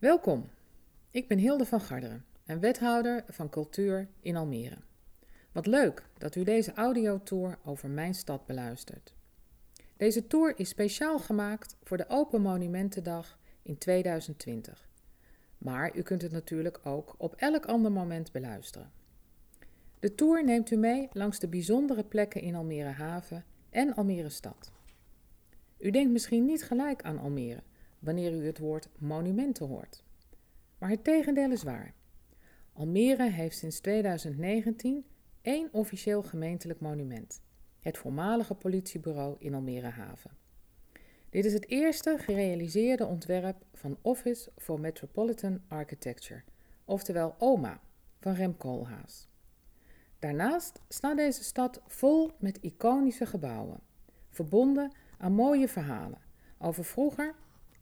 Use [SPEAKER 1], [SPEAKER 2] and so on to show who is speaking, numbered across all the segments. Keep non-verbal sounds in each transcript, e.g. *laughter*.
[SPEAKER 1] Welkom, ik ben Hilde van Garderen en wethouder van cultuur in Almere. Wat leuk dat u deze audiotour over mijn stad beluistert. Deze tour is speciaal gemaakt voor de Open Monumentendag in 2020. Maar u kunt het natuurlijk ook op elk ander moment beluisteren. De tour neemt u mee langs de bijzondere plekken in Almere Haven en Almere Stad. U denkt misschien niet gelijk aan Almere wanneer u het woord monumenten hoort. Maar het tegendeel is waar. Almere heeft sinds 2019 één officieel gemeentelijk monument: het voormalige politiebureau in Almere Haven. Dit is het eerste gerealiseerde ontwerp van Office for Metropolitan Architecture, oftewel OMA, van Rem Koolhaas. Daarnaast staat deze stad vol met iconische gebouwen, verbonden aan mooie verhalen over vroeger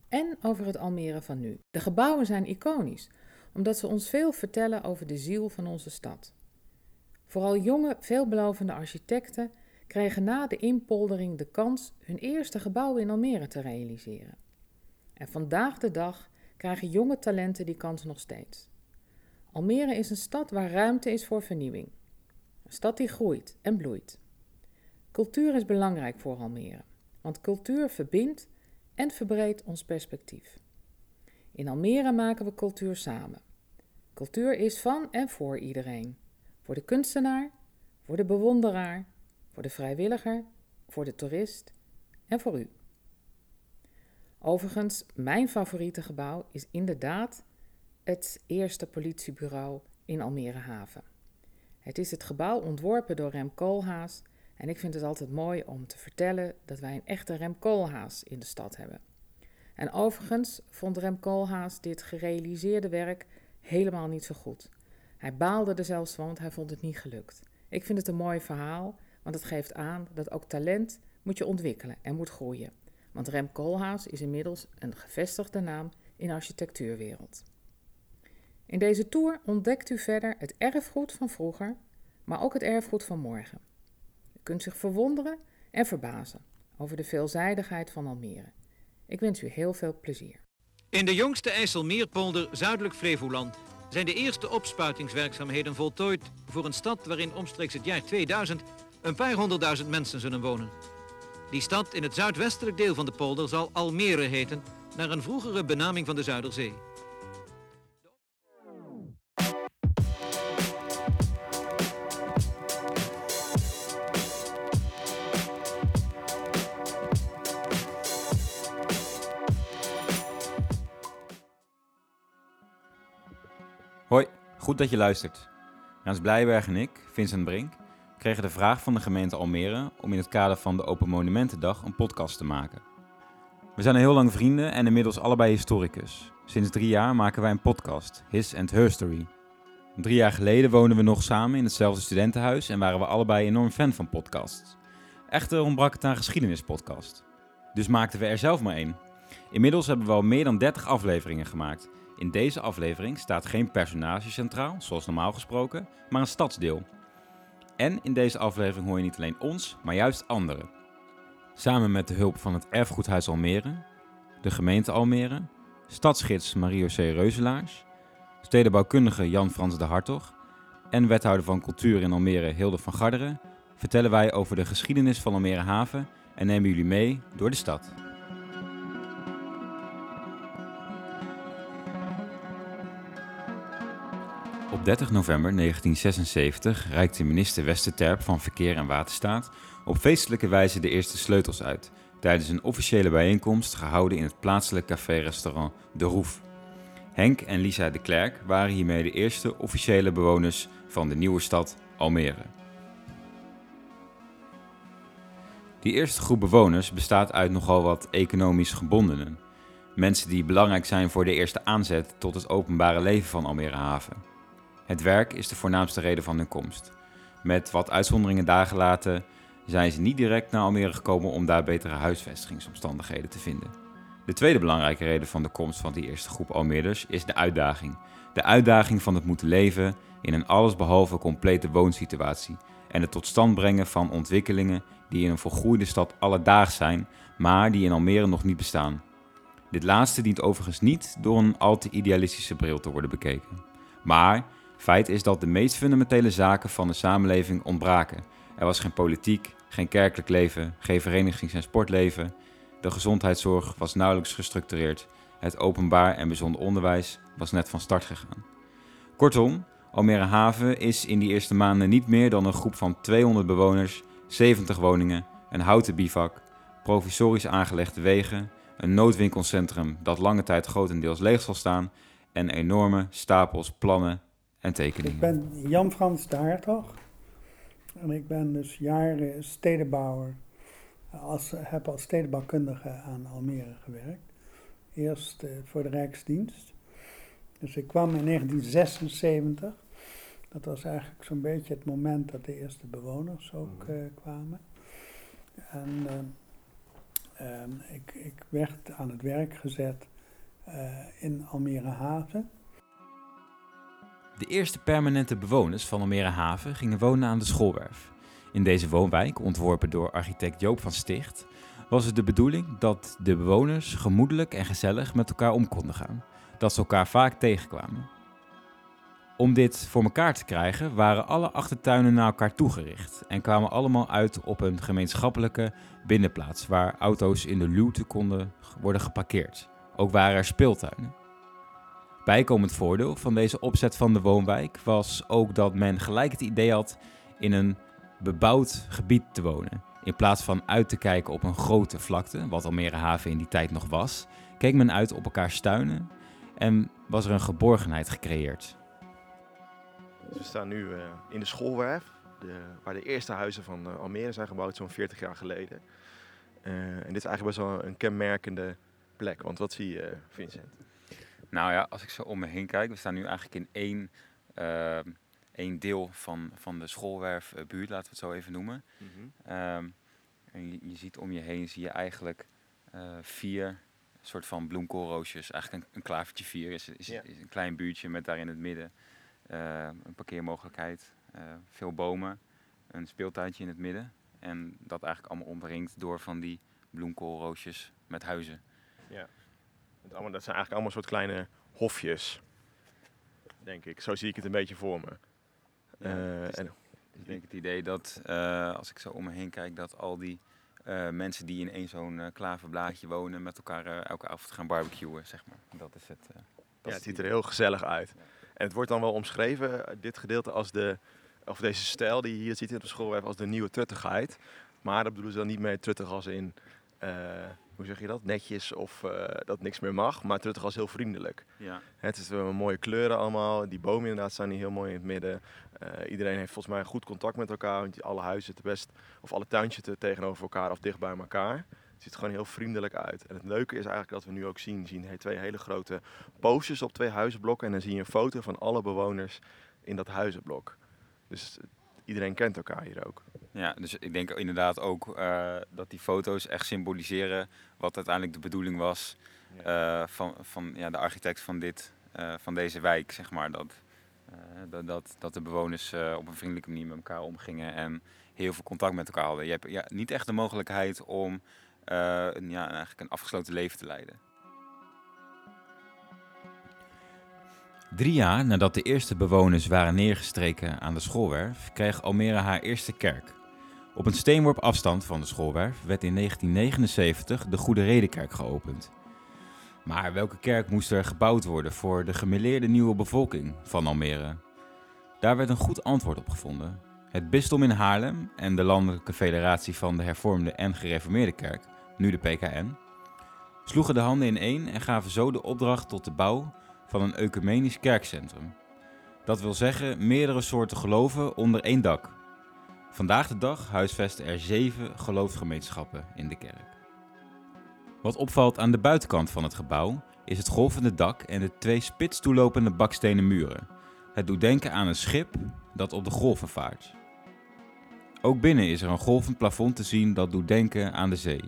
[SPEAKER 1] en over het Almere van nu. De gebouwen zijn iconisch, omdat ze ons veel vertellen over de ziel van onze stad. Vooral jonge, veelbelovende architecten kregen na de inpoldering de kans hun eerste gebouw in Almere te realiseren. En vandaag de dag krijgen jonge talenten die kans nog steeds. Almere is een stad waar ruimte is voor vernieuwing. Een stad die groeit en bloeit. Cultuur is belangrijk voor Almere, want cultuur verbindt en verbreedt ons perspectief. In Almere maken we cultuur samen. Cultuur is van en voor iedereen. Voor de kunstenaar, voor de bewonderaar, voor de vrijwilliger, voor de toerist en voor u. Overigens, mijn favoriete gebouw is inderdaad het eerste politiebureau in Almere Haven. Het is het gebouw ontworpen door Rem Koolhaas en ik vind het altijd mooi om te vertellen dat wij een echte Rem Koolhaas in de stad hebben. En overigens vond Rem Koolhaas dit gerealiseerde werk helemaal niet zo goed. Hij baalde er zelfs van, want hij vond het niet gelukt. Ik vind het een mooi verhaal, want het geeft aan dat ook talent moet je ontwikkelen en moet groeien. Want Rem Koolhaas is inmiddels een gevestigde naam in de architectuurwereld. In deze tour ontdekt u verder het erfgoed van vroeger, maar ook het erfgoed van morgen. Kunt zich verwonderen en verbazen over de veelzijdigheid van Almere. Ik wens u heel veel plezier.
[SPEAKER 2] In de jongste IJsselmeerpolder, zuidelijk Flevoland, zijn de eerste opspuitingswerkzaamheden voltooid voor een stad waarin omstreeks het jaar 2000 een paar honderdduizend mensen zullen wonen. Die stad in het zuidwestelijk deel van de polder zal Almere heten, naar een vroegere benaming van de Zuiderzee.
[SPEAKER 3] Goed dat je luistert. Rens Blijberg en ik, Vincent Brink, kregen de vraag van de gemeente Almere om in het kader van de Open Monumentendag een podcast te maken. We zijn al heel lang vrienden en inmiddels allebei historicus. Sinds drie jaar maken wij een podcast, His and Her Story. Drie jaar geleden woonden we nog samen in hetzelfde studentenhuis en waren we allebei enorm fan van podcasts. Echter ontbrak het aan geschiedenispodcast. Dus maakten we er zelf maar één. Inmiddels hebben we al meer dan 30 afleveringen gemaakt in deze aflevering staat geen personage centraal, zoals normaal gesproken, maar een stadsdeel. En in deze aflevering hoor je niet alleen ons, maar juist anderen. Samen met de hulp van het Erfgoedhuis Almere, de gemeente Almere, stadsgids Mario C. Reuzelaars, stedenbouwkundige Jan-Frans de Hartog en wethouder van cultuur in Almere Hilde van Garderen vertellen wij over de geschiedenis van Almere Haven en nemen jullie mee door de stad. 30 november 1976 reikte minister Westerterp van Verkeer en Waterstaat op feestelijke wijze de eerste sleutels uit tijdens een officiële bijeenkomst gehouden in het plaatselijk café-restaurant De Roef. Henk en Lisa de Klerk waren hiermee de eerste officiële bewoners van de nieuwe stad Almere. Die eerste groep bewoners bestaat uit nogal wat economisch gebondenen. Mensen die belangrijk zijn voor de eerste aanzet tot het openbare leven van Almere Haven. Het werk is de voornaamste reden van hun komst. Met wat uitzonderingen daar gelaten zijn ze niet direct naar Almere gekomen om daar betere huisvestigingsomstandigheden te vinden. De tweede belangrijke reden van de komst van die eerste groep Almeerders is de uitdaging. De uitdaging van het moeten leven in een allesbehalve complete woonsituatie en het tot stand brengen van ontwikkelingen die in een volgroeide stad alledaags zijn, maar die in Almere nog niet bestaan. Dit laatste dient overigens niet door een al te idealistische bril te worden bekeken. Maar feit is dat de meest fundamentele zaken van de samenleving ontbraken. Er was geen politiek, geen kerkelijk leven, geen verenigings- en sportleven. De gezondheidszorg was nauwelijks gestructureerd. Het openbaar en bijzonder onderwijs was net van start gegaan. Kortom, Almere Haven is in die eerste maanden niet meer dan een groep van 200 bewoners, 70 woningen, een houten bivak, provisorisch aangelegde wegen, een noodwinkelcentrum dat lange tijd grotendeels leeg zal staan en enorme stapels plannen en tekeningen.
[SPEAKER 4] Ik ben Jan Frans de Hartog en ik ben dus jaren stedenbouwer. Als, heb als stedenbouwkundige aan Almere gewerkt. Eerst uh, voor de Rijksdienst. Dus ik kwam in 1976. Dat was eigenlijk zo'n beetje het moment dat de eerste bewoners ook uh, kwamen. En uh, ik, ik, werd aan het werk gezet in Almere Haven.
[SPEAKER 3] De eerste permanente bewoners van Almere Haven gingen wonen aan de schoolwerf. In deze woonwijk, ontworpen door architect Joop van Sticht, was het de bedoeling dat de bewoners gemoedelijk en gezellig met elkaar om konden gaan. Dat ze elkaar vaak tegenkwamen. Om dit voor elkaar te krijgen waren alle achtertuinen naar elkaar toegericht en kwamen allemaal uit op een gemeenschappelijke binnenplaats waar auto's in de luwte konden worden geparkeerd. Ook waren er speeltuinen. Bijkomend voordeel van deze opzet van de woonwijk was ook dat men gelijk het idee had in een bebouwd gebied te wonen. In plaats van uit te kijken op een grote vlakte, wat Almere Haven in die tijd nog was, keek men uit op elkaar tuinen en was er een geborgenheid gecreëerd.
[SPEAKER 5] We staan nu uh, in de schoolwerf, waar de eerste huizen van uh, Almere zijn gebouwd, zo'n 40 jaar geleden. Uh, en dit is eigenlijk best wel een kenmerkende plek, want wat zie je, Vincent?
[SPEAKER 3] Nou ja, als ik zo om me heen kijk, we staan nu eigenlijk in één, één deel van, van de schoolwerfbuurt, laten we het zo even noemen. Mm -hmm. um, en je, je, ziet om je heen, zie je eigenlijk vier soort van bloemkoolroosjes. Eigenlijk een, een klavertje vier is, is, ja. is, een klein buurtje met daar in het midden uh, een parkeermogelijkheid, uh, veel bomen, een speeltuintje in het midden. En dat eigenlijk allemaal omringd door van die bloemkoolroosjes met huizen.
[SPEAKER 5] Ja, allemaal, dat zijn eigenlijk allemaal soort kleine hofjes, denk ik. Zo zie ik het een beetje voor me.
[SPEAKER 3] Ja, uh, en, ik denk het idee dat, als ik zo om me heen kijk, dat al die uh, mensen die in één zo'n klaverblaadje wonen met elkaar elke avond gaan barbecuen, zeg maar. Dat is het.
[SPEAKER 5] ja, het ziet er heel gezellig uit. En het wordt dan wel omschreven, dit gedeelte, als de, of deze stijl die je hier ziet in de schoolwerf, als de nieuwe truttigheid. Maar dat bedoelen ze dan niet mee truttig als in, hoe zeg je dat, netjes of dat niks meer mag, maar truttig als heel vriendelijk.
[SPEAKER 3] Ja.
[SPEAKER 5] Het is wel mooie kleuren allemaal, die bomen inderdaad staan hier heel mooi in het midden. Uh, iedereen heeft volgens mij goed contact met elkaar. Want alle huizen zitten best, of alle tuintjes zitten tegenover elkaar of dicht bij elkaar. Het ziet er gewoon heel vriendelijk uit. En het leuke is eigenlijk dat we nu ook zien, zien twee hele grote posters op twee huizenblokken. En dan zie je een foto van alle bewoners in dat huizenblok. Dus iedereen kent elkaar hier ook.
[SPEAKER 3] Ja, dus ik denk inderdaad ook uh, dat die foto's echt symboliseren wat uiteindelijk de bedoeling was uh, van, van ja, de architect van, dit, uh, van deze wijk, zeg maar. Dat, dat, dat, dat, de bewoners op een vriendelijke manier met elkaar omgingen en heel veel contact met elkaar hadden. Je hebt ja, niet echt de mogelijkheid om een, ja, eigenlijk een afgesloten leven te leiden. Drie jaar nadat de eerste bewoners waren neergestreken aan de schoolwerf, kreeg Almere haar eerste kerk. Op een steenworp afstand van de schoolwerf werd in 1979 de Goede Redenkerk geopend. Maar welke kerk moest er gebouwd worden voor de gemeleerde nieuwe bevolking van Almere? Daar werd een goed antwoord op gevonden. Het bisdom in Haarlem en de Landelijke Federatie van de Hervormde en Gereformeerde Kerk, nu de PKN, sloegen de handen in één en gaven zo de opdracht tot de bouw van een ecumenisch kerkcentrum. Dat wil zeggen meerdere soorten geloven onder één dak. Vandaag de dag huisvesten er zeven geloofsgemeenschappen in de kerk. Wat opvalt aan de buitenkant van het gebouw is het golvende dak en de twee spits toelopende bakstenen muren. Het doet denken aan een schip dat op de golven vaart. Ook binnen is er een golvend plafond te zien dat doet denken aan de zee.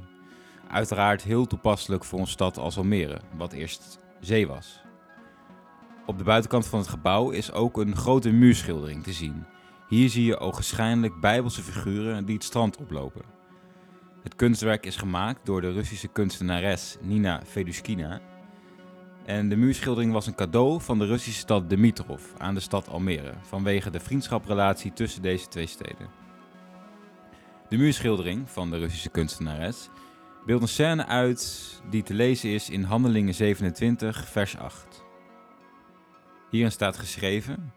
[SPEAKER 3] Uiteraard heel toepasselijk voor een stad als Almere, wat eerst zee was. Op de buitenkant van het gebouw is ook een grote muurschildering te zien. Hier zie je ogenschijnlijk bijbelse figuren die het strand oplopen. Het kunstwerk is gemaakt door de Russische kunstenares Nina Feduskina. En de muurschildering was een cadeau van de Russische stad Dimitrov aan de stad Almere, vanwege de vriendschaprelatie tussen deze twee steden. De muurschildering van de Russische kunstenares beeldt een scène uit die te lezen is in Handelingen 27, vers 8. Hierin staat geschreven: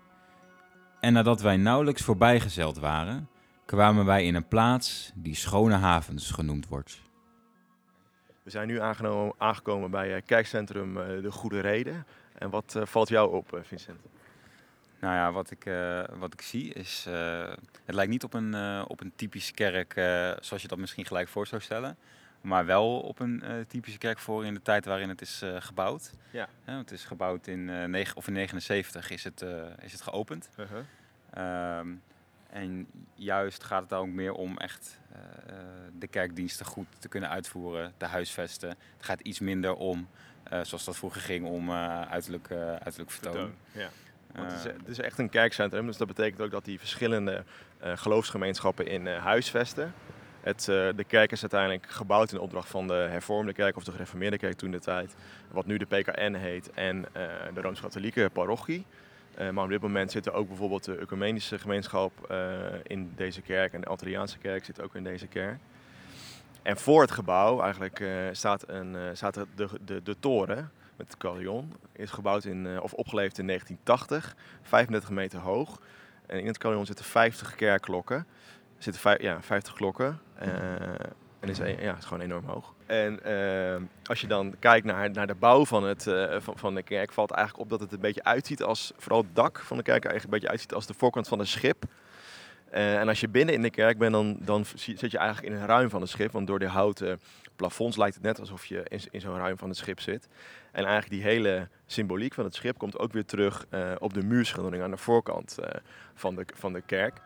[SPEAKER 3] En nadat wij nauwelijks voorbijgezeld waren, kwamen wij in een plaats die Schone Havens genoemd wordt.
[SPEAKER 5] We zijn nu aangekomen bij eh, kerkcentrum eh, De Goede Reden. En wat eh, valt jou op, eh, Vincent?
[SPEAKER 3] Nou ja, wat ik, eh, wat ik zie is. eh, het lijkt niet op een, eh, op een typische kerk eh, zoals je dat misschien gelijk voor zou stellen. Maar wel op een eh, typische kerk voor in de tijd waarin het is eh, gebouwd.
[SPEAKER 5] Ja.
[SPEAKER 3] Het is gebouwd in, eh negen, of in 79 is het, eh, is het geopend.
[SPEAKER 5] Uh-huh.
[SPEAKER 3] Ehm, en juist gaat het daar ook meer om echt eh, eh, de kerkdiensten goed te kunnen uitvoeren, te huisvesten. Het gaat iets minder om, eh, zoals dat vroeger ging, om eh, uiterlijk, eh, uiterlijk vertoon.
[SPEAKER 5] Vertoon, Ja. Want het, is,
[SPEAKER 3] Eh,
[SPEAKER 5] het is echt een kerkcentrum, dus dat betekent ook dat die verschillende eh, geloofsgemeenschappen in eh, huisvesten. Het, eh, de kerk is uiteindelijk gebouwd in opdracht van de hervormde kerk of de gereformeerde kerk toen de tijd. Wat nu de PKN heet en eh, de Rooms-Katholieke parochie. Eh, maar op dit moment zit er ook bijvoorbeeld de ecumenische gemeenschap in deze kerk en de Antilliaanse kerk zit ook in deze kerk. En voor het gebouw eigenlijk staat, een, staat de, de, de toren met het carillon. Is gebouwd in, of opgeleverd in 1980, 35 meter hoog. En in het carillon zitten 50 kerkklokken. Er zitten vijf, ja, 50 klokken. eh, en is, een- ja, is gewoon enorm hoog. En eh, als je dan kijkt naar, naar de bouw van, het, eh, van, van de kerk, valt eigenlijk op dat het een beetje uitziet als, vooral het dak van de kerk, eigenlijk een beetje uitziet als de voorkant van een schip. En als je binnen in de kerk bent, dan, dan zit je eigenlijk in een ruim van het schip. Want door de houten plafonds lijkt het net alsof je in, in zo'n ruim van het schip zit. En eigenlijk die hele symboliek van het schip komt ook weer terug op de muurschildering aan de voorkant van, de, van de kerk.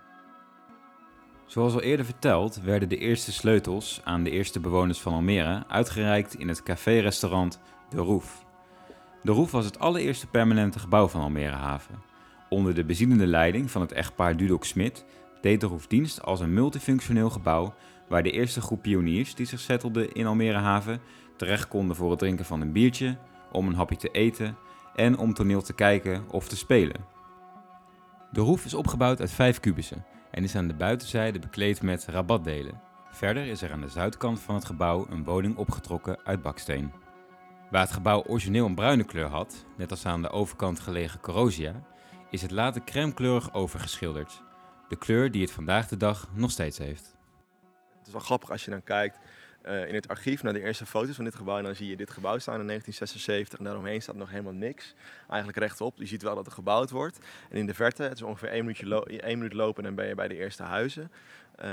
[SPEAKER 3] Zoals al eerder verteld, werden de eerste sleutels aan de eerste bewoners van Almere uitgereikt in het café-restaurant De Roef. De Roef was het allereerste permanente gebouw van Almere Haven. Onder de bezielende leiding van het echtpaar Dudok Smit deed De Roef dienst als een multifunctioneel gebouw waar de eerste groep pioniers die zich settelden in Almere Haven terecht konden voor het drinken van een biertje, om een hapje te eten en om toneel te kijken of te spelen. De Roef is opgebouwd uit vijf kubussen en is aan de buitenzijde bekleed met rabatdelen. Verder is er aan de zuidkant van het gebouw een woning opgetrokken uit baksteen. Waar het gebouw origineel een bruine kleur had, net als aan de overkant gelegen Corrosia, is het later crèmekleurig overgeschilderd. De kleur die het vandaag de dag nog steeds heeft.
[SPEAKER 5] Het is wel grappig als je dan kijkt in het archief naar de eerste foto's van dit gebouw. En dan zie je dit gebouw staan in 1976 en daaromheen staat nog helemaal niks. Eigenlijk rechtop. Je ziet wel dat er gebouwd wordt. En in de verte, het is ongeveer één, minuutje minuut lopen en dan ben je bij de eerste huizen. eh,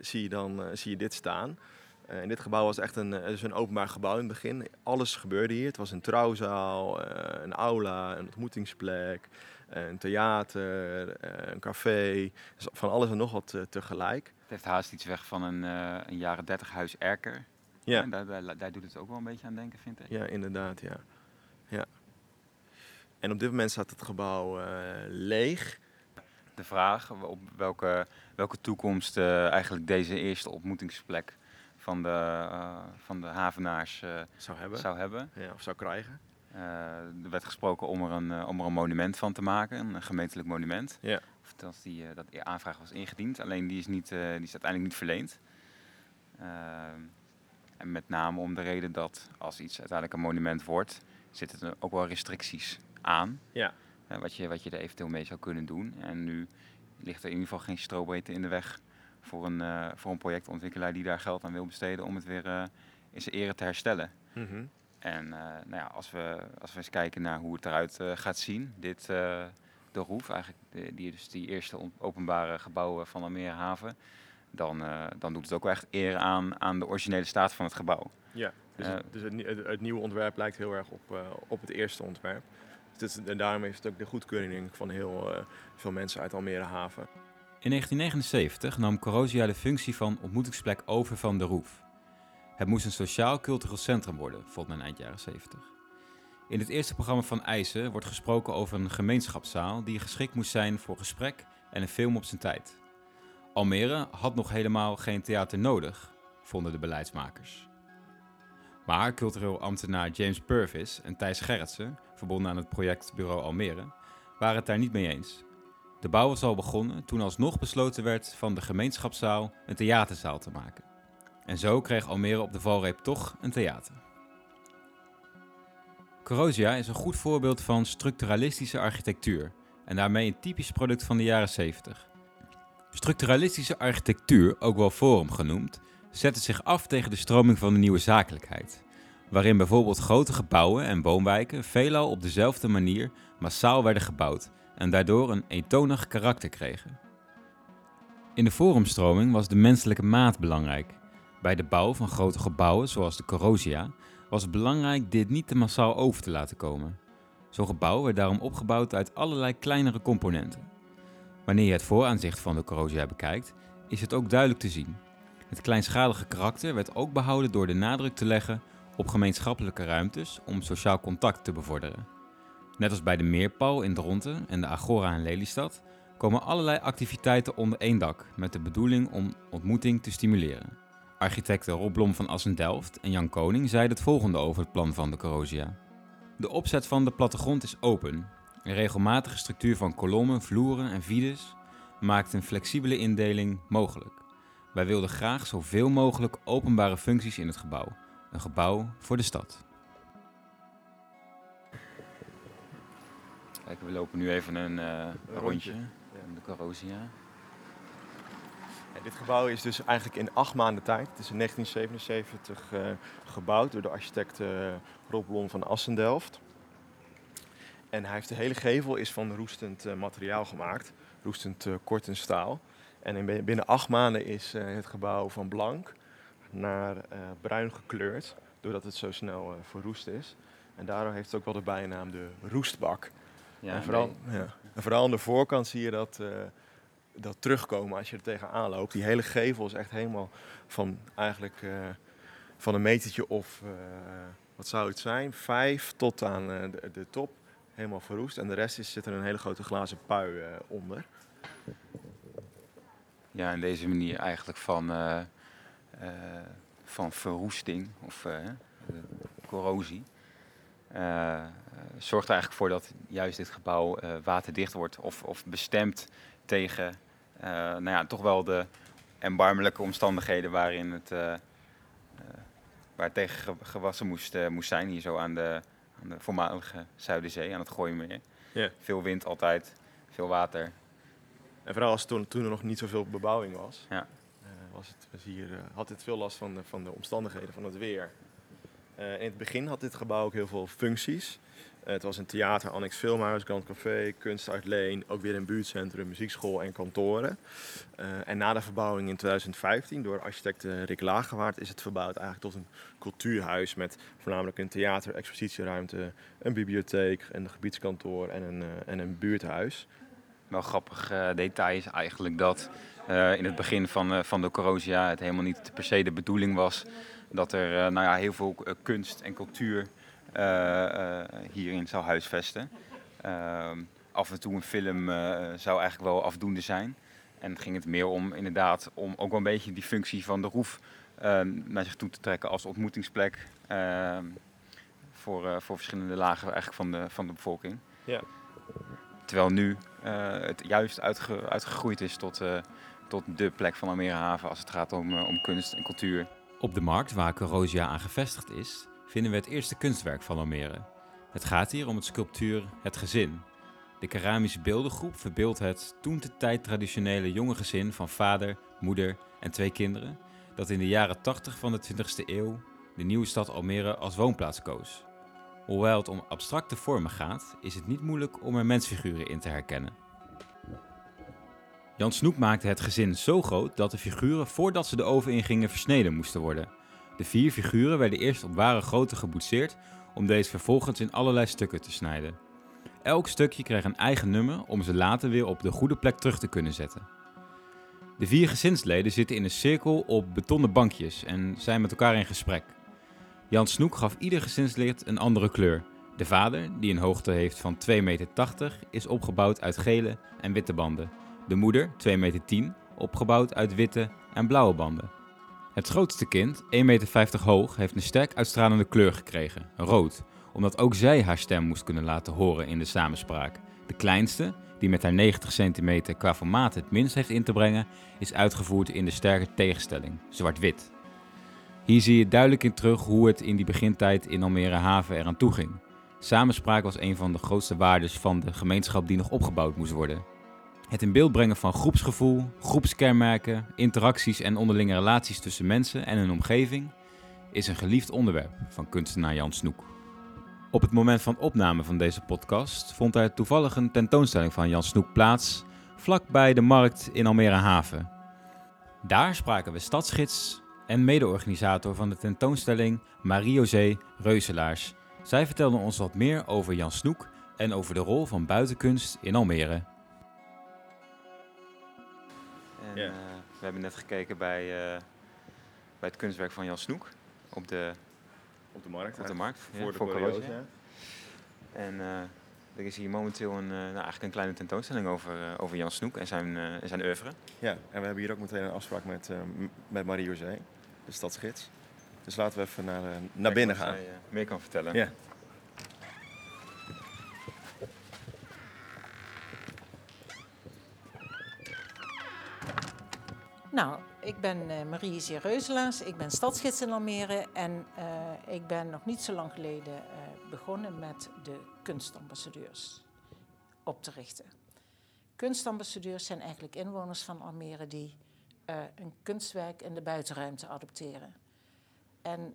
[SPEAKER 5] zie, je dan, eh, zie je dit staan. Eh, dit gebouw was echt een, eh, dus openbaar gebouw in het begin. Alles gebeurde hier. Het was een trouwzaal, eh, een aula, een ontmoetingsplek, eh, een theater, eh, een café. Dus van alles en nog wat eh, tegelijk.
[SPEAKER 3] Het heeft haast iets weg van een, eh, een jaren 30 huis Erker.
[SPEAKER 5] Ja.
[SPEAKER 3] daar, daar, daar doet het ook wel een beetje aan denken, vind ik.
[SPEAKER 5] Ja, inderdaad, ja. ja. En op dit moment staat het gebouw eh, leeg.
[SPEAKER 3] De vraag op welke, welke toekomst eh, eigenlijk deze eerste ontmoetingsplek van de, van de havenaars
[SPEAKER 5] Zou hebben.
[SPEAKER 3] zou hebben.
[SPEAKER 5] Ja, of zou krijgen.
[SPEAKER 3] Eh, er werd gesproken om er, een, eh, om er een monument van te maken, een gemeentelijk monument.
[SPEAKER 5] Ja.
[SPEAKER 3] Of dat die, eh, dat die aanvraag was ingediend, alleen die is, niet, die is uiteindelijk niet verleend. En met name om de reden dat als iets uiteindelijk een monument wordt, zitten er ook wel restricties aan.
[SPEAKER 5] Ja.
[SPEAKER 3] wat, je, wat je er eventueel mee zou kunnen doen. En nu ligt er in ieder geval geen strobreedte in de weg voor een, voor een projectontwikkelaar die daar geld aan wil besteden om het weer in zijn ere te herstellen.
[SPEAKER 5] Mhm.
[SPEAKER 3] En eh, nou ja, als, we, als we eens kijken naar hoe het eruit eh, gaat zien, dit, eh, de Roef, eigenlijk de- die, dus die eerste openbare gebouwen van Almere Haven, dan, eh, dan doet het ook wel echt eer aan, aan de originele staat van het gebouw.
[SPEAKER 5] Ja, dus, het, dus het, nie- het, het nieuwe ontwerp lijkt heel erg op, eh, op het eerste ontwerp. Dus het en daarom heeft het ook de goedkeuring denk ik, van heel eh, veel mensen uit Almere Haven.
[SPEAKER 3] In 1979 nam Corrosia de functie van ontmoetingsplek over van de Roef. Het moest een sociaal-cultureel centrum worden, vond men eind jaren 70. In het eerste programma van Eisen wordt gesproken over een gemeenschapszaal die geschikt moest zijn voor gesprek en een film op zijn tijd. Almere had nog helemaal geen theater nodig vonden de beleidsmakers. Maar cultureel ambtenaar James Purvis en Thijs Gerritsen, verbonden aan het projectbureau Almere, waren het daar niet mee eens. De bouw was al begonnen toen alsnog besloten werd van de gemeenschapszaal een theaterzaal te maken. En zo kreeg Almere op de valreep toch een theater. Corosia is een goed voorbeeld van structuralistische architectuur en daarmee een typisch product van de jaren 70. Structuralistische architectuur, ook wel Forum genoemd, zette zich af tegen de stroming van de nieuwe zakelijkheid, waarin bijvoorbeeld grote gebouwen en woonwijken veelal op dezelfde manier massaal werden gebouwd en daardoor een eentonig karakter kregen. In de forumstroming was de menselijke maat belangrijk. Bij de bouw van grote gebouwen zoals de Corosia was het belangrijk dit niet te massaal over te laten komen. Zo'n gebouw werd daarom opgebouwd uit allerlei kleinere componenten. Wanneer je het vooraanzicht van de Corosia bekijkt, is het ook duidelijk te zien. Het kleinschalige karakter werd ook behouden door de nadruk te leggen op gemeenschappelijke ruimtes om sociaal contact te bevorderen. Net als bij de Meerpal in Dronten en de Agora in Lelystad komen allerlei activiteiten onder één dak met de bedoeling om ontmoeting te stimuleren. Architecten Rob Blom van Assendelft en Jan Koning zeiden het volgende over het plan van de Corosia. De opzet van de plattegrond is open. Een regelmatige structuur van kolommen, vloeren en vides maakt een flexibele indeling mogelijk. Wij wilden graag zoveel mogelijk openbare functies in het gebouw. Een gebouw voor de stad. Kijk, we lopen nu even een, uh,
[SPEAKER 5] rondje.
[SPEAKER 3] rondje om de Corosia.
[SPEAKER 5] Dit gebouw is dus eigenlijk in acht maanden tijd, het is in 1977 eh, gebouwd door de architect eh, Rob Blom van Assendelft. En hij heeft de hele gevel is van roestend eh, materiaal gemaakt, roestend kort en staal. En in, binnen acht maanden is het gebouw van blank naar bruin gekleurd, doordat het zo snel verroest is. En daardoor heeft het ook wel de bijnaam de roestbak.
[SPEAKER 3] Ja,
[SPEAKER 5] en, vooral, ja, en vooral aan de voorkant zie je dat, dat terugkomen als je er tegenaan loopt. Die hele gevel is echt helemaal van eigenlijk van een metertje of, wat zou het zijn, vijf tot aan de, de top helemaal verroest. En de rest is, zit er een hele grote glazen pui onder.
[SPEAKER 3] Ja, en deze manier eigenlijk van, van verroesting of corrosie zorgt er eigenlijk voor dat juist dit gebouw waterdicht wordt of, of bestemd tegen nou ja, toch wel de erbarmelijke omstandigheden waarin het, waar het tegen gewassen moest, moest zijn. Hier zo aan de, aan de voormalige Zuiderzee, aan het Gooimeer. Veel wind altijd, veel water.
[SPEAKER 5] En vooral als toen, toen er nog niet zoveel bebouwing was,
[SPEAKER 3] ja.
[SPEAKER 5] uh, was het, was hier, uh, had het veel last van de, van de omstandigheden, van het weer. Uh, in het begin had dit gebouw ook heel veel functies. Het was een theater, annex filmhuis, Grand Café, kunstuitleen, ook weer een buurtcentrum, muziekschool en kantoren. en na de verbouwing in 2015 door architect Rick Lagerwaard is het verbouwd eigenlijk tot een cultuurhuis met voornamelijk een theater, expositieruimte, een bibliotheek, een gebiedskantoor en een, uh, en een buurthuis.
[SPEAKER 3] Wel grappig detail is eigenlijk dat in het begin van, van de Corosia het helemaal niet per se de bedoeling was dat er nou ja, heel veel kunst en cultuur hierin zou huisvesten. Ehm, af en toe een film zou eigenlijk wel afdoende zijn. En ging het meer om inderdaad om ook wel een beetje die functie van de roef uh, naar zich toe te trekken als ontmoetingsplek uh, voor, uh, voor verschillende lagen eigenlijk van, de, van de bevolking.
[SPEAKER 5] Ja.
[SPEAKER 3] Terwijl nu het juist uitge, uitgegroeid is tot, tot de plek van Almere Haven als het gaat om, om kunst en cultuur. Op de markt waar Corosia aan gevestigd is, vinden we het eerste kunstwerk van Almere. Het gaat hier om het sculptuur Het Gezin. De keramische beeldengroep verbeeldt het toen de tijd traditionele jonge gezin van vader, moeder en twee kinderen dat in de jaren 80 van de 20e eeuw de nieuwe stad Almere als woonplaats koos. Hoewel het om abstracte vormen gaat, is het niet moeilijk om er mensfiguren in te herkennen. Jan Snoek maakte het gezin zo groot dat de figuren voordat ze de oven ingingen versneden moesten worden. De vier figuren werden eerst op ware grootte geboetseerd om deze vervolgens in allerlei stukken te snijden. Elk stukje kreeg een eigen nummer om ze later weer op de goede plek terug te kunnen zetten. De vier gezinsleden zitten in een cirkel op betonnen bankjes en zijn met elkaar in gesprek. Jan Snoek gaf ieder gezinslid een andere kleur. De vader, die een hoogte heeft van 2,80 meter, is opgebouwd uit gele en witte banden. De moeder, 2,10 meter, opgebouwd uit witte en blauwe banden. Het grootste kind, 1,50 meter hoog, heeft een sterk uitstralende kleur gekregen, rood, omdat ook zij haar stem moest kunnen laten horen in de samenspraak. De kleinste, die met haar 90 centimeter qua formaat het minst heeft in te brengen, is uitgevoerd in de sterke tegenstelling, zwart-wit. Hier zie je duidelijk in terug hoe het in die begintijd in Almere Haven eraan toe ging. Samenspraak was een van de grootste waardes van de gemeenschap die nog opgebouwd moest worden. Het in beeld brengen van groepsgevoel, groepskenmerken, interacties en onderlinge relaties tussen mensen en hun omgeving is een geliefd onderwerp van kunstenaar Jan Snoek. Op het moment van opname van deze podcast vond er toevallig een tentoonstelling van Jan Snoek plaats vlakbij de markt in Almere Haven. Daar spraken we stadsgids en mede-organisator van de tentoonstelling Marie-José Reuselaars. Zij vertelde ons wat meer over Jan Snoek en over de rol van buitenkunst in Almere. Eh, we hebben net gekeken bij, eh, bij het kunstwerk van Jan Snoek op de,
[SPEAKER 5] Op de markt.
[SPEAKER 3] op de markt.
[SPEAKER 5] Voor de
[SPEAKER 3] voor. En eh, er is hier momenteel een, nou, eigenlijk een kleine tentoonstelling over, over Jan Snoek en zijn, en zijn oeuvre.
[SPEAKER 5] Ja, en we hebben hier ook meteen een afspraak met, met Marie-José, de stadsgids. Dus laten we even naar, naar binnen gaan.
[SPEAKER 3] zij, meer kan vertellen.
[SPEAKER 5] Ja.
[SPEAKER 6] Nou, ik ben eh Marie Zereuzelaars, ik ben stadsgids in Almere en eh, ik ben nog niet zo lang geleden eh, begonnen met de kunstambassadeurs op te richten. Kunstambassadeurs zijn eigenlijk inwoners van Almere die een kunstwerk in de buitenruimte adopteren. En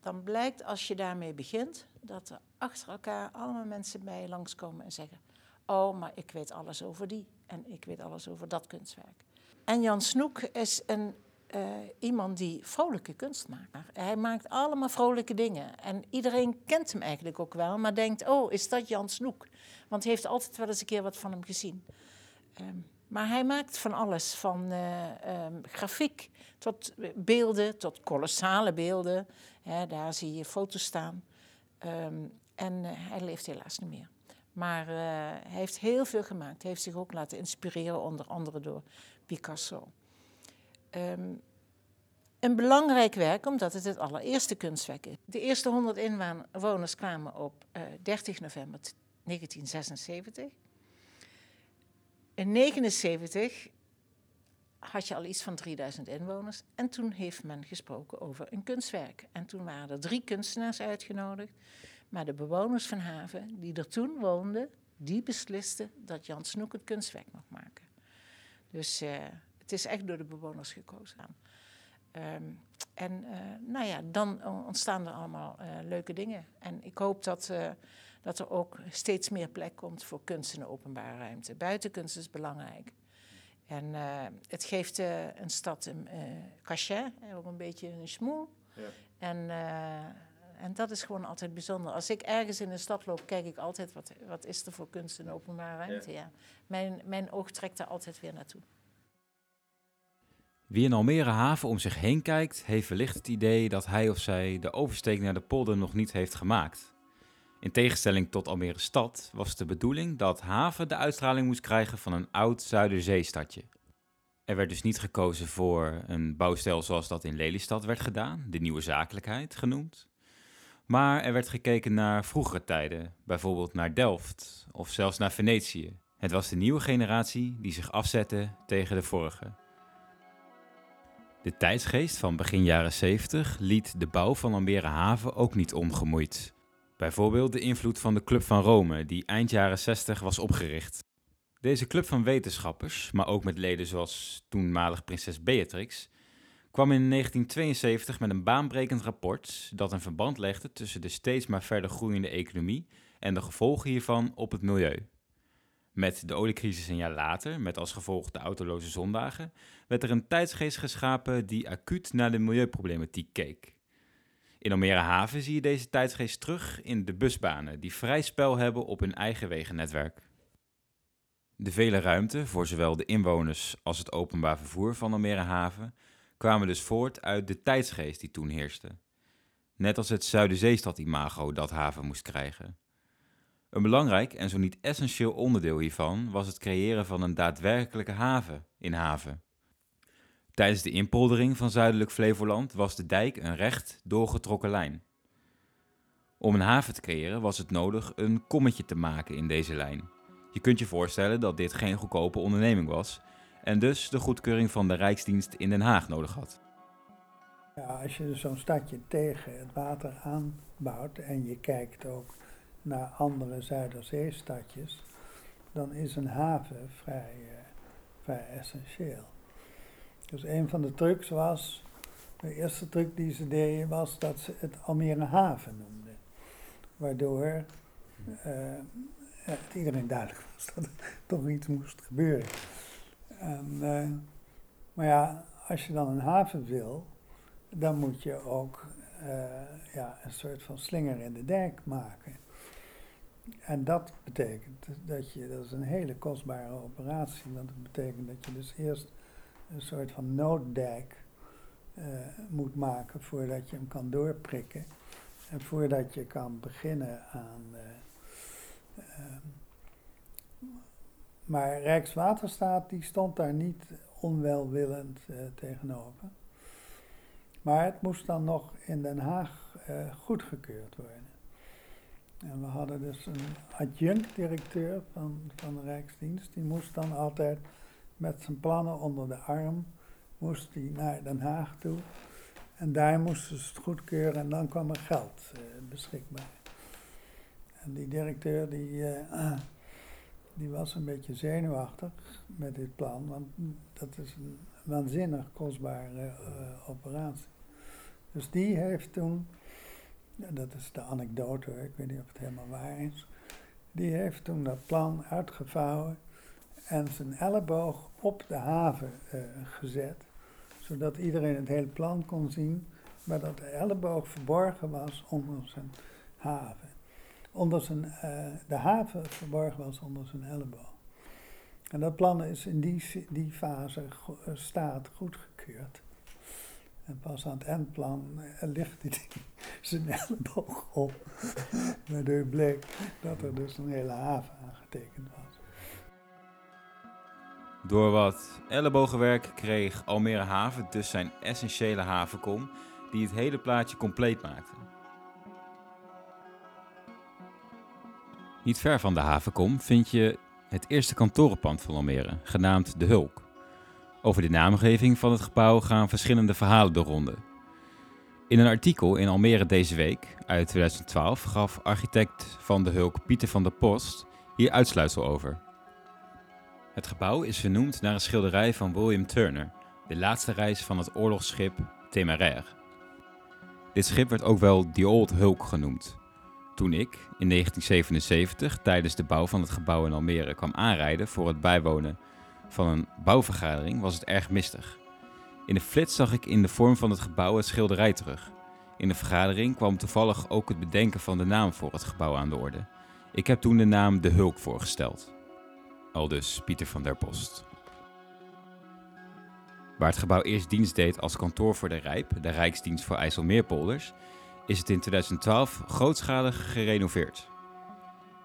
[SPEAKER 6] dan blijkt als je daarmee begint dat er achter elkaar allemaal mensen bij je langskomen en zeggen: Oh, maar ik weet alles over die en ik weet alles over dat kunstwerk. En Jan Snoek is een, eh, iemand die vrolijke kunst maakt. Hij maakt allemaal vrolijke dingen. En iedereen kent hem eigenlijk ook wel, maar denkt: Oh, is dat Jan Snoek? Want hij heeft altijd wel eens een keer wat van hem gezien. Ehm, maar hij maakt van alles, van eh, ehm, grafiek tot beelden, tot kolossale beelden. Daar zie je foto's staan. Ehm, en eh, hij leeft helaas niet meer. Maar hij heeft heel veel gemaakt. Hij heeft zich ook laten inspireren, onder andere door Picasso. Ehm, een belangrijk werk, omdat het het allereerste kunstwerk is. De eerste 100 inwoners kwamen op eh, 30 november 1976. In 1979 had je al iets van 3000 inwoners. En toen heeft men gesproken over een kunstwerk. En toen waren er drie kunstenaars uitgenodigd. Maar de bewoners van Haven, die er toen woonden, die beslisten dat Jan Snoek het kunstwerk mocht maken. Dus eh, het is echt door de bewoners gekozen. Ehm, en eh, nou ja, dan ontstaan er allemaal eh, leuke dingen. En ik hoop dat, dat er ook steeds meer plek komt voor kunst in de openbare ruimte. Buitenkunst is belangrijk. En het geeft een stad een cachet, ook een beetje een smoel.
[SPEAKER 5] Ja.
[SPEAKER 6] En, en dat is gewoon altijd bijzonder. Als ik ergens in de stad loop, kijk ik altijd wat, wat is er voor kunst in de openbare ruimte. Ja. Mijn, mijn oog trekt daar altijd weer naartoe.
[SPEAKER 3] Wie in Almere Haven om zich heen kijkt, heeft wellicht het idee dat hij of zij de oversteek naar de polder nog niet heeft gemaakt. In tegenstelling tot Almere stad was het de bedoeling dat Haven de uitstraling moest krijgen van een oud Zuiderzeestadje. Er werd dus niet gekozen voor een bouwstijl zoals dat in Lelystad werd gedaan, de nieuwe zakelijkheid genoemd. Maar er werd gekeken naar vroegere tijden, bijvoorbeeld naar Delft of zelfs naar Venetië. Het was de nieuwe generatie die zich afzette tegen de vorige. De tijdsgeest van begin jaren 70 liet de bouw van Almere Haven ook niet ongemoeid. Bijvoorbeeld de invloed van de Club van Rome, die eind jaren 60 was opgericht. Deze club van wetenschappers, maar ook met leden zoals toenmalig prinses Beatrix, kwam in 1972 met een baanbrekend rapport dat een verband legde tussen de steeds maar verder groeiende economie en de gevolgen hiervan op het milieu. Met de oliecrisis een jaar later, met als gevolg de autoloze zondagen, werd er een tijdsgeest geschapen die acuut naar de milieuproblematiek keek. In Almere Haven zie je deze tijdsgeest terug in de busbanen, die vrij spel hebben op hun eigen wegennetwerk. De vele ruimte voor zowel de inwoners als het openbaar vervoer van Almere Haven kwamen dus voort uit de tijdsgeest die toen heerste. Net als het Zuiderzeestad-imago dat haven moest krijgen. Een belangrijk en zo niet essentieel onderdeel hiervan was het creëren van een daadwerkelijke haven in haven. Tijdens de inpoldering van zuidelijk Flevoland was de dijk een recht doorgetrokken lijn. Om een haven te creëren was het nodig een kommetje te maken in deze lijn. Je kunt je voorstellen dat dit geen goedkope onderneming was en dus de goedkeuring van de Rijksdienst in Den Haag nodig had.
[SPEAKER 4] Ja, als je zo'n stadje tegen het water aanbouwt en je kijkt ook naar andere Zuiderzeestadjes, dan is een haven vrij, uh, vrij essentieel. Dus een van de trucs was, de eerste truc die ze deden was dat ze het Almere haven noemden. Waardoor het iedereen duidelijk was dat er toch iets moest gebeuren. En, uh, maar ja, als je dan een haven wil, dan moet je ook uh, ja, een soort van slinger in de dijk maken. En dat betekent dat je, dat is een hele kostbare operatie, want dat betekent dat je dus eerst een soort van nooddijk uh, moet maken voordat je hem kan doorprikken. En voordat je kan beginnen aan. Uh, maar Rijkswaterstaat die stond daar niet onwelwillend tegenover. Maar het moest dan nog in Den Haag goedgekeurd worden. En we hadden dus een adjunct-directeur van, van de Rijksdienst, die moest dan altijd met zijn plannen onder de arm, moest hij naar Den Haag toe. En daar moesten ze het goedkeuren en dan kwam er geld uh, beschikbaar. En die directeur die, uh, die was een beetje zenuwachtig met dit plan, want dat is een waanzinnig kostbare uh, operatie. Dus die heeft toen dat is de anekdote, ik weet niet of het helemaal waar is. Die heeft toen dat plan uitgevouwen en zijn elleboog op de haven uh, gezet, zodat iedereen het hele plan kon zien, maar dat de elleboog verborgen was onder zijn haven. Onder zijn, uh, de haven verborgen was onder zijn elleboog. En dat plan is in die, die fase go staat goedgekeurd. En pas aan het eindplan uh, ligt hij *laughs* zijn elleboog op. *laughs* Waardoor bleek dat er dus een hele haven aangetekend was.
[SPEAKER 3] Door wat ellebogenwerk kreeg Almere Haven dus zijn essentiële havenkom, die het hele plaatje compleet maakte. Niet ver van de havenkom vind je het eerste kantorenpand van Almere, genaamd De Hulk. Over de naamgeving van het gebouw gaan verschillende verhalen de ronde. In een artikel in Almere deze week uit 2012 gaf architect van de Hulk Pieter van der Post hier uitsluitsel over. Het gebouw is vernoemd naar een schilderij van William Turner, de laatste reis van het oorlogsschip Temeraire. Dit schip werd ook wel The Old Hulk genoemd. Toen ik in 1977 tijdens de bouw van het gebouw in Almere kwam aanrijden voor het bijwonen van een bouwvergadering was het erg mistig. In de flits zag ik in de vorm van het gebouw het schilderij terug. In de vergadering kwam toevallig ook het bedenken van de naam voor het gebouw aan de orde. Ik heb toen de naam De Hulk voorgesteld. Aldus Pieter van der Post. Waar het gebouw eerst dienst deed als kantoor voor de Rijp, de Rijksdienst voor IJsselmeerpolders, is het in 2012 grootschalig gerenoveerd.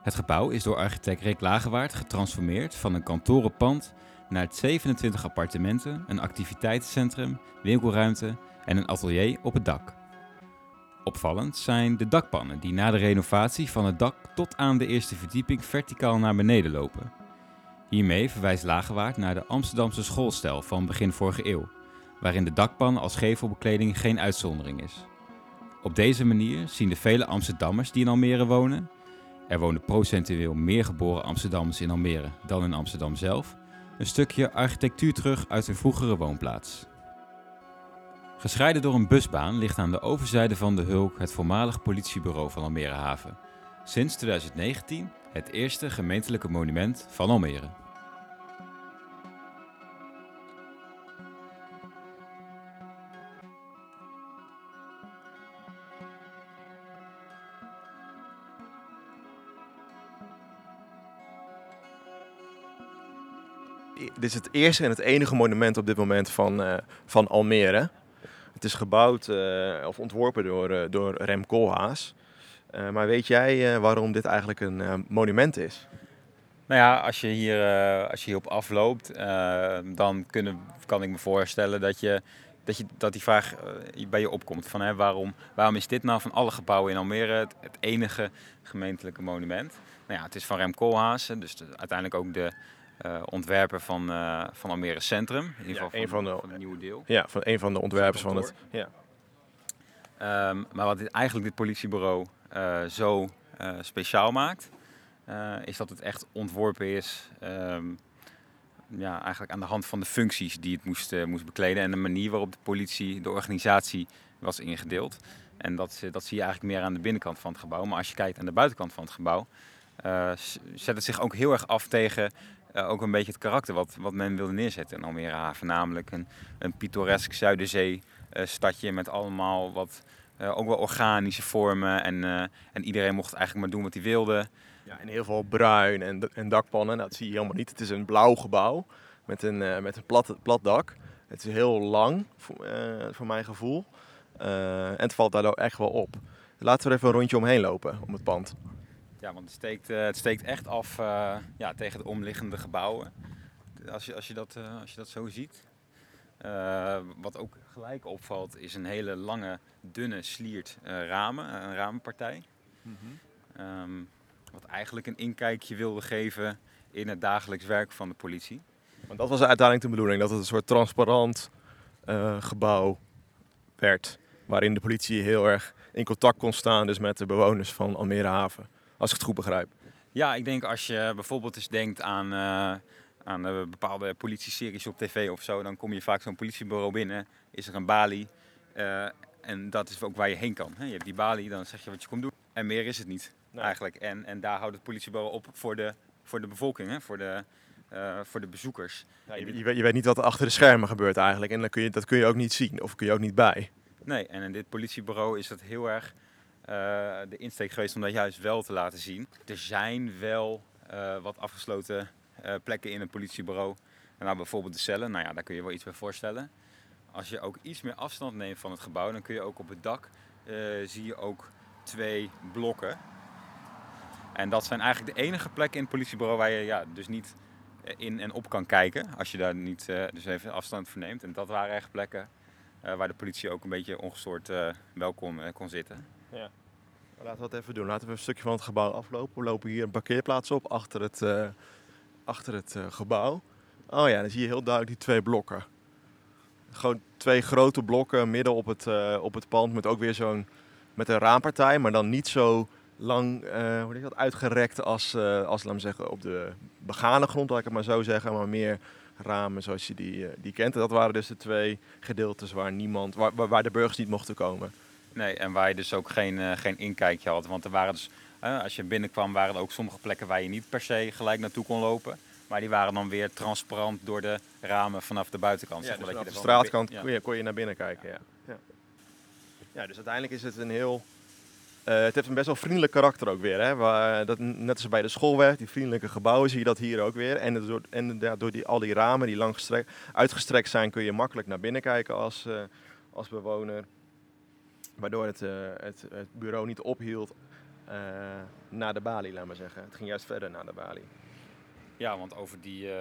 [SPEAKER 3] Het gebouw is door architect Rick Lagewaard getransformeerd van een kantorenpand naar 27 appartementen, een activiteitscentrum, winkelruimte en een atelier op het dak. Opvallend zijn de dakpannen die na de renovatie van het dak tot aan de eerste verdieping verticaal naar beneden lopen. Hiermee verwijst Lagewaard naar de Amsterdamse schoolstijl van begin vorige eeuw, waarin de dakpan als gevelbekleding geen uitzondering is. Op deze manier zien de vele Amsterdammers die in Almere wonen, er wonen procentueel meer geboren Amsterdammers in Almere dan in Amsterdam zelf, een stukje architectuur terug uit hun vroegere woonplaats. Gescheiden door een busbaan ligt aan de overzijde van de Hulk het voormalig politiebureau van Almere Haven. Sinds 2019 het eerste gemeentelijke monument van Almere.
[SPEAKER 5] Dit is het eerste en het enige monument op dit moment van, uh, van Almere. Het is gebouwd uh, of ontworpen door, uh, door Rem Koolhaas. maar weet jij waarom dit eigenlijk een monument is?
[SPEAKER 3] Nou ja, als je, hier, als je hierop afloopt, dan kunnen, kan ik me voorstellen dat, je, dat, je, dat die vraag bij je opkomt. Van, hè, waarom, waarom is dit nou van alle gebouwen in Almere het, enige gemeentelijke monument? Nou ja, het is van Rem Koolhaas, dus de, uiteindelijk ook de ontwerper van, van Almere Centrum. In ieder geval
[SPEAKER 5] ja,
[SPEAKER 3] van,
[SPEAKER 5] van, de,
[SPEAKER 3] van het nieuwe deel.
[SPEAKER 5] Ja, van een van de ontwerpers van het. Ja.
[SPEAKER 3] Um, maar wat dit, eigenlijk dit politiebureau zo speciaal maakt, uh, is dat het echt ontworpen is. Um, ja, eigenlijk aan de hand van de functies die het moest, uh, moest bekleden en de manier waarop de politie, de organisatie was ingedeeld. En dat, dat zie je eigenlijk meer aan de binnenkant van het gebouw. Maar als je kijkt aan de buitenkant van het gebouw, uh, zet het zich ook heel erg af tegen ook een beetje het karakter wat, wat men wilde neerzetten in Almere Haven. Namelijk een, een pittoresk Zuiderzee stadje met allemaal wat ook wel organische vormen. En, en iedereen mocht eigenlijk maar doen wat hij wilde.
[SPEAKER 5] Ja, en heel veel bruin en, en dakpannen. Nou, dat zie je helemaal niet. Het is een blauw gebouw met een, met een plat, plat dak. Het is heel lang, voor, voor mijn gevoel. En het valt daardoor echt wel op. Laten we er even een rondje omheen lopen, om het pand.
[SPEAKER 3] Ja, want het steekt, het steekt echt af ja, tegen de omliggende gebouwen. Als je, als je, dat, als je dat zo ziet. wat ook gelijk opvalt is een hele lange, dunne sliert ramen, een ramenpartij. Mm -hmm. um, wat eigenlijk een inkijkje wilde geven in het dagelijks werk van de politie.
[SPEAKER 5] Want dat was uiteindelijk de bedoeling, dat het een soort transparant uh, gebouw werd. Waarin de politie heel erg in contact kon staan dus met de bewoners van Almere Haven. Als ik het goed begrijp.
[SPEAKER 3] Ja, ik denk als je bijvoorbeeld eens denkt aan, uh, aan uh, bepaalde politieseries op tv of zo. Dan kom je vaak zo'n politiebureau binnen, is er een balie. en dat is ook waar je heen kan. Hè? Je hebt die balie, dan zeg je wat je komt doen. En meer is het niet. Nee. Eigenlijk. En, en daar houdt het politiebureau op voor de, voor de bevolking, hè? Voor, de, uh, voor de bezoekers.
[SPEAKER 5] Ja, je, je, weet, je, weet, niet wat er achter de schermen gebeurt eigenlijk. En dan kun je, dat kun je ook niet zien of kun je ook niet bij.
[SPEAKER 3] Nee, en in dit politiebureau is dat heel erg uh, de insteek geweest om dat juist wel te laten zien. Er zijn wel uh, wat afgesloten plekken in het politiebureau. Nou, bijvoorbeeld de cellen, nou ja, daar kun je wel iets bij voorstellen. Als je ook iets meer afstand neemt van het gebouw, dan kun je ook op het dak zie je ook twee blokken. En dat zijn eigenlijk de enige plekken in het politiebureau waar je ja, dus niet in en op kan kijken. Als je daar niet dus even afstand voor neemt. En dat waren echt plekken waar de politie ook een beetje ongestoord wel kon, kon zitten.
[SPEAKER 5] Ja. Laten we dat even doen. Laten we een stukje van het gebouw aflopen. We lopen hier een parkeerplaats op achter het, achter het gebouw. Oh ja, dan zie je heel duidelijk die twee blokken. Gewoon twee grote blokken midden op het, op het pand met ook weer zo'n met een raampartij, maar dan niet zo lang hoe dat, uitgerekt als, als laat zeggen, op de begane grond, laat ik het maar zo zeggen, maar meer ramen zoals je die, die kent. En dat waren dus de twee gedeeltes waar, niemand, waar, waar de burgers niet mochten komen.
[SPEAKER 3] Nee, en waar je dus ook geen, geen inkijkje had. Want er waren dus, als je binnenkwam, waren er ook sommige plekken waar je niet per se gelijk naartoe kon lopen. Maar die waren dan weer transparant door de ramen vanaf de buitenkant.
[SPEAKER 5] Ja,
[SPEAKER 3] zeg
[SPEAKER 5] dus
[SPEAKER 3] maar,
[SPEAKER 5] vanaf
[SPEAKER 3] dat
[SPEAKER 5] de
[SPEAKER 3] je er
[SPEAKER 5] straatkant
[SPEAKER 3] ja.
[SPEAKER 5] kon, je, kon je naar binnen kijken. Ja. Ja. ja, dus uiteindelijk is het een heel uh, het heeft een best wel vriendelijk karakter ook weer. Hè? Waar, dat, net als bij de schoolweg, die vriendelijke gebouwen, zie je dat hier ook weer. En door, en, ja, door die, al die ramen die lang gestrekt, uitgestrekt zijn, kun je makkelijk naar binnen kijken als, als bewoner. Waardoor het, uh, het, het, bureau niet ophield naar de balie, laat maar zeggen. Het ging juist verder naar de balie.
[SPEAKER 3] Ja, want over die, uh,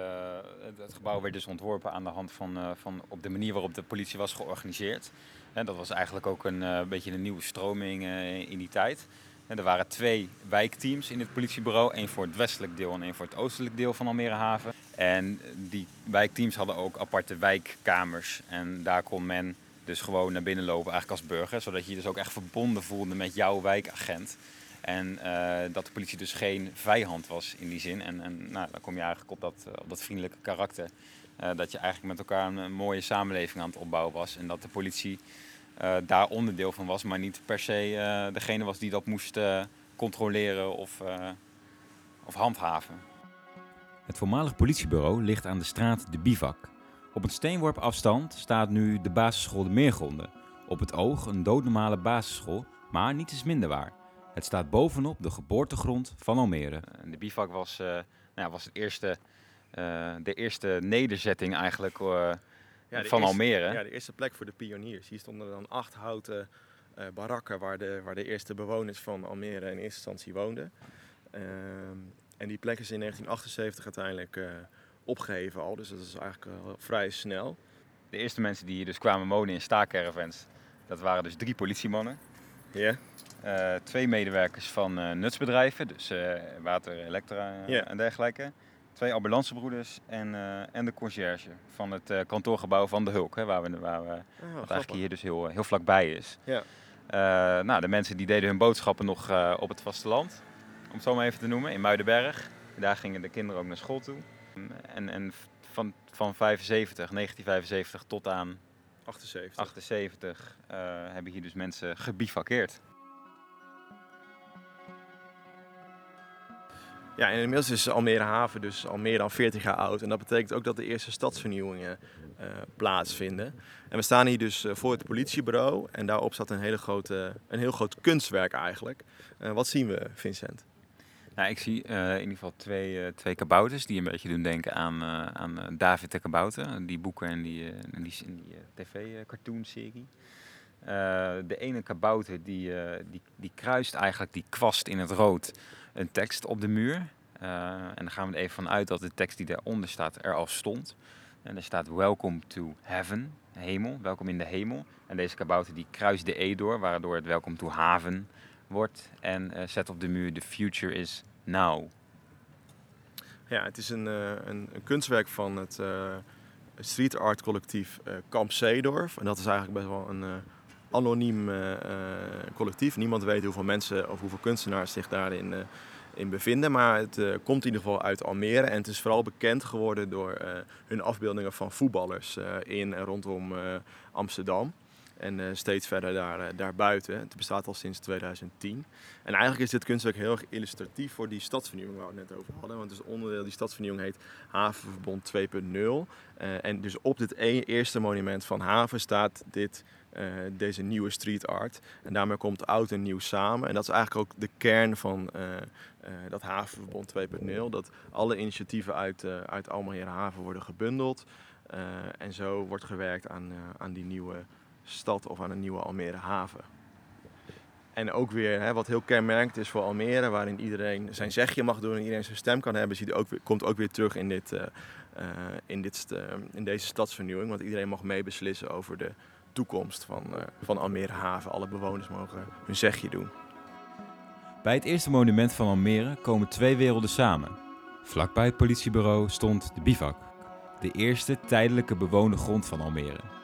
[SPEAKER 3] het, gebouw werd dus ontworpen aan de hand van, van op de manier waarop de politie was georganiseerd. En dat was eigenlijk ook een beetje een nieuwe stroming in die tijd. En er waren twee wijkteams in het politiebureau, één voor het westelijk deel en één voor het oostelijk deel van Almere Haven. En die wijkteams hadden ook aparte wijkkamers en daar kon men dus gewoon naar binnen lopen, eigenlijk als burger, zodat je je dus ook echt verbonden voelde met jouw wijkagent. En uh, dat de politie dus geen vijand was in die zin. En, en nou, dan kom je eigenlijk op dat, op dat vriendelijke karakter. Uh, dat je eigenlijk met elkaar een, mooie samenleving aan het opbouwen was. En dat de politie daar onderdeel van was, maar niet per se degene was die dat moest controleren of, of handhaven.
[SPEAKER 7] Het voormalig politiebureau ligt aan de straat De Bivak. Op een steenworp afstand staat nu de basisschool De Meergronden. Op het oog een doodnormale basisschool, maar niet is minder waar. Het staat bovenop de geboortegrond van Almere.
[SPEAKER 3] De bivak was, uh, nou ja, was het eerste, uh, de eerste nederzetting eigenlijk uh,
[SPEAKER 5] ja,
[SPEAKER 3] van
[SPEAKER 5] eerste,
[SPEAKER 3] Almere.
[SPEAKER 5] Ja, de eerste plek voor de pioniers. Hier stonden dan acht houten barakken waar de, waar de eerste bewoners van Almere in eerste instantie woonden. Ehm, En die plek is in 1978 uiteindelijk uh, opgeheven al. Dus dat is eigenlijk vrij snel.
[SPEAKER 3] De eerste mensen die hier dus kwamen wonen in staakcaravans, dat waren dus drie politiemannen.
[SPEAKER 5] Ja.
[SPEAKER 3] Uh, twee medewerkers van uh, nutsbedrijven, dus water, elektra en dergelijke twee ambulancebroeders en, uh, en de conciërge van het uh, kantoorgebouw van de Hulk, hè, waar we, waar we oh, wat eigenlijk hier dus heel, heel vlakbij is.
[SPEAKER 5] Ja.
[SPEAKER 3] Uh, nou, de mensen die deden hun boodschappen nog op het vasteland, om het zo maar even te noemen, in Muidenberg. Daar gingen de kinderen ook naar school toe. En, en van, van 75, 1975 tot aan
[SPEAKER 5] 78,
[SPEAKER 3] 78 hebben hier dus mensen gebivakkeerd.
[SPEAKER 5] Ja, en inmiddels is Almere Haven dus al meer dan 40 jaar oud. En dat betekent ook dat de eerste stadsvernieuwingen uh, plaatsvinden. En we staan hier dus uh, voor het politiebureau. En daarop staat een, hele grote, een heel groot kunstwerk eigenlijk. Uh, wat zien we, Vincent?
[SPEAKER 3] Nou, ik zie in ieder geval twee, twee kabouters die een beetje doen denken aan, aan David de Kabouter. Die boeken en die, die, die tv-cartoonserie. de ene kabouter die, die, die kruist eigenlijk die kwast in het rood een tekst op de muur. Uh, en dan gaan we er even vanuit dat de tekst die daaronder staat er al stond. En er staat Welcome to Heaven, hemel, welkom in de hemel. En deze kabouter die kruist de E door, waardoor het Welcome to Haven wordt. En uh, zet op de muur The Future is Now.
[SPEAKER 5] Ja, het is een, uh, een, kunstwerk van het street art collectief Kamp Zeedorf. En dat is eigenlijk best wel een anoniem collectief. Niemand weet hoeveel mensen of hoeveel kunstenaars zich daarin in bevinden. Maar het komt in ieder geval uit Almere. En het is vooral bekend geworden door hun afbeeldingen van voetballers in en rondom Amsterdam. En steeds verder daar, daarbuiten. Het bestaat al sinds 2010. En eigenlijk is dit kunstwerk heel erg illustratief voor die stadsvernieuwing waar we het net over hadden. Want het is onderdeel, die stadsvernieuwing heet Havenverbond 2.0. en dus op dit e-, eerste monument van Haven staat dit uh, deze nieuwe street art. En daarmee komt oud en nieuw samen. En dat is eigenlijk ook de kern van uh, uh, dat Havenverbond 2.0. Dat alle initiatieven uit, uit Almere Haven worden gebundeld. en zo wordt gewerkt aan, aan die nieuwe stad of aan een nieuwe Almere Haven. En ook weer, hè, wat heel kenmerkend is voor Almere, waarin iedereen zijn zegje mag doen en iedereen zijn stem kan hebben, ook komt ook weer terug in, dit, in, dit, in deze stadsvernieuwing. Want iedereen mag meebeslissen over de toekomst van, van Almere Haven. Alle bewoners mogen hun zegje doen.
[SPEAKER 7] Bij het eerste monument van Almere komen twee werelden samen. Vlakbij het politiebureau stond de bivak, de eerste tijdelijke bewoonde grond van Almere.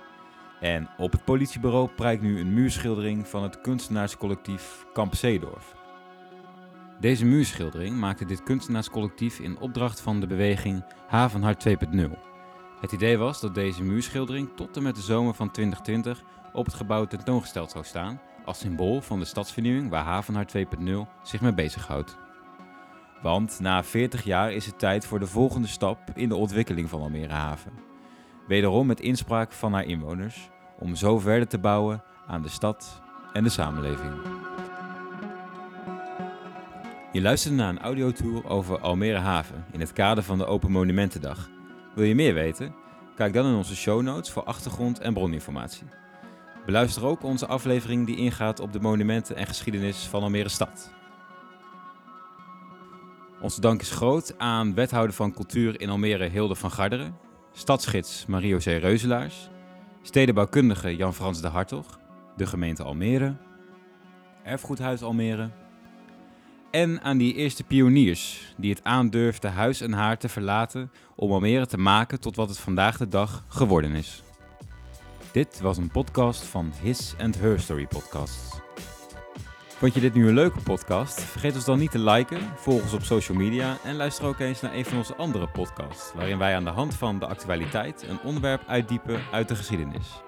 [SPEAKER 7] En op het politiebureau prijkt nu een muurschildering van het kunstenaarscollectief Kamp Zeedorf. Deze muurschildering maakte dit kunstenaarscollectief in opdracht van de beweging Havenhart 2.0. Het idee was dat deze muurschildering tot en met de zomer van 2020 op het gebouw tentoongesteld zou staan, als symbool van de stadsvernieuwing waar Havenhart 2.0 zich mee bezighoudt. Want na 40 jaar is het tijd voor de volgende stap in de ontwikkeling van Almere Haven. Wederom met inspraak van haar inwoners, om zo verder te bouwen aan de stad en de samenleving. Je luistert naar een audiotour over Almere Haven in het kader van de Open Monumentendag wil je meer weten? Kijk dan in onze show notes voor achtergrond en broninformatie. Beluister ook onze aflevering die ingaat op de monumenten en geschiedenis van Almere Stad. Onze dank is groot aan wethouder van cultuur in Almere Hilde van Garderen, stadsgids Mario-José Reuzelaars, stedenbouwkundige Jan-Frans de Hartog, de gemeente Almere, Erfgoedhuis Almere en aan die eerste pioniers die het aandurfden huis en haar te verlaten om Almere te maken tot wat het vandaag de dag geworden is. Dit was een podcast van His and Her Story Podcasts. Vond je dit nu een leuke podcast? Vergeet ons dan niet te liken, volg ons op social media en luister ook eens naar een van onze andere podcasts, waarin wij aan de hand van de actualiteit een onderwerp uitdiepen uit de geschiedenis.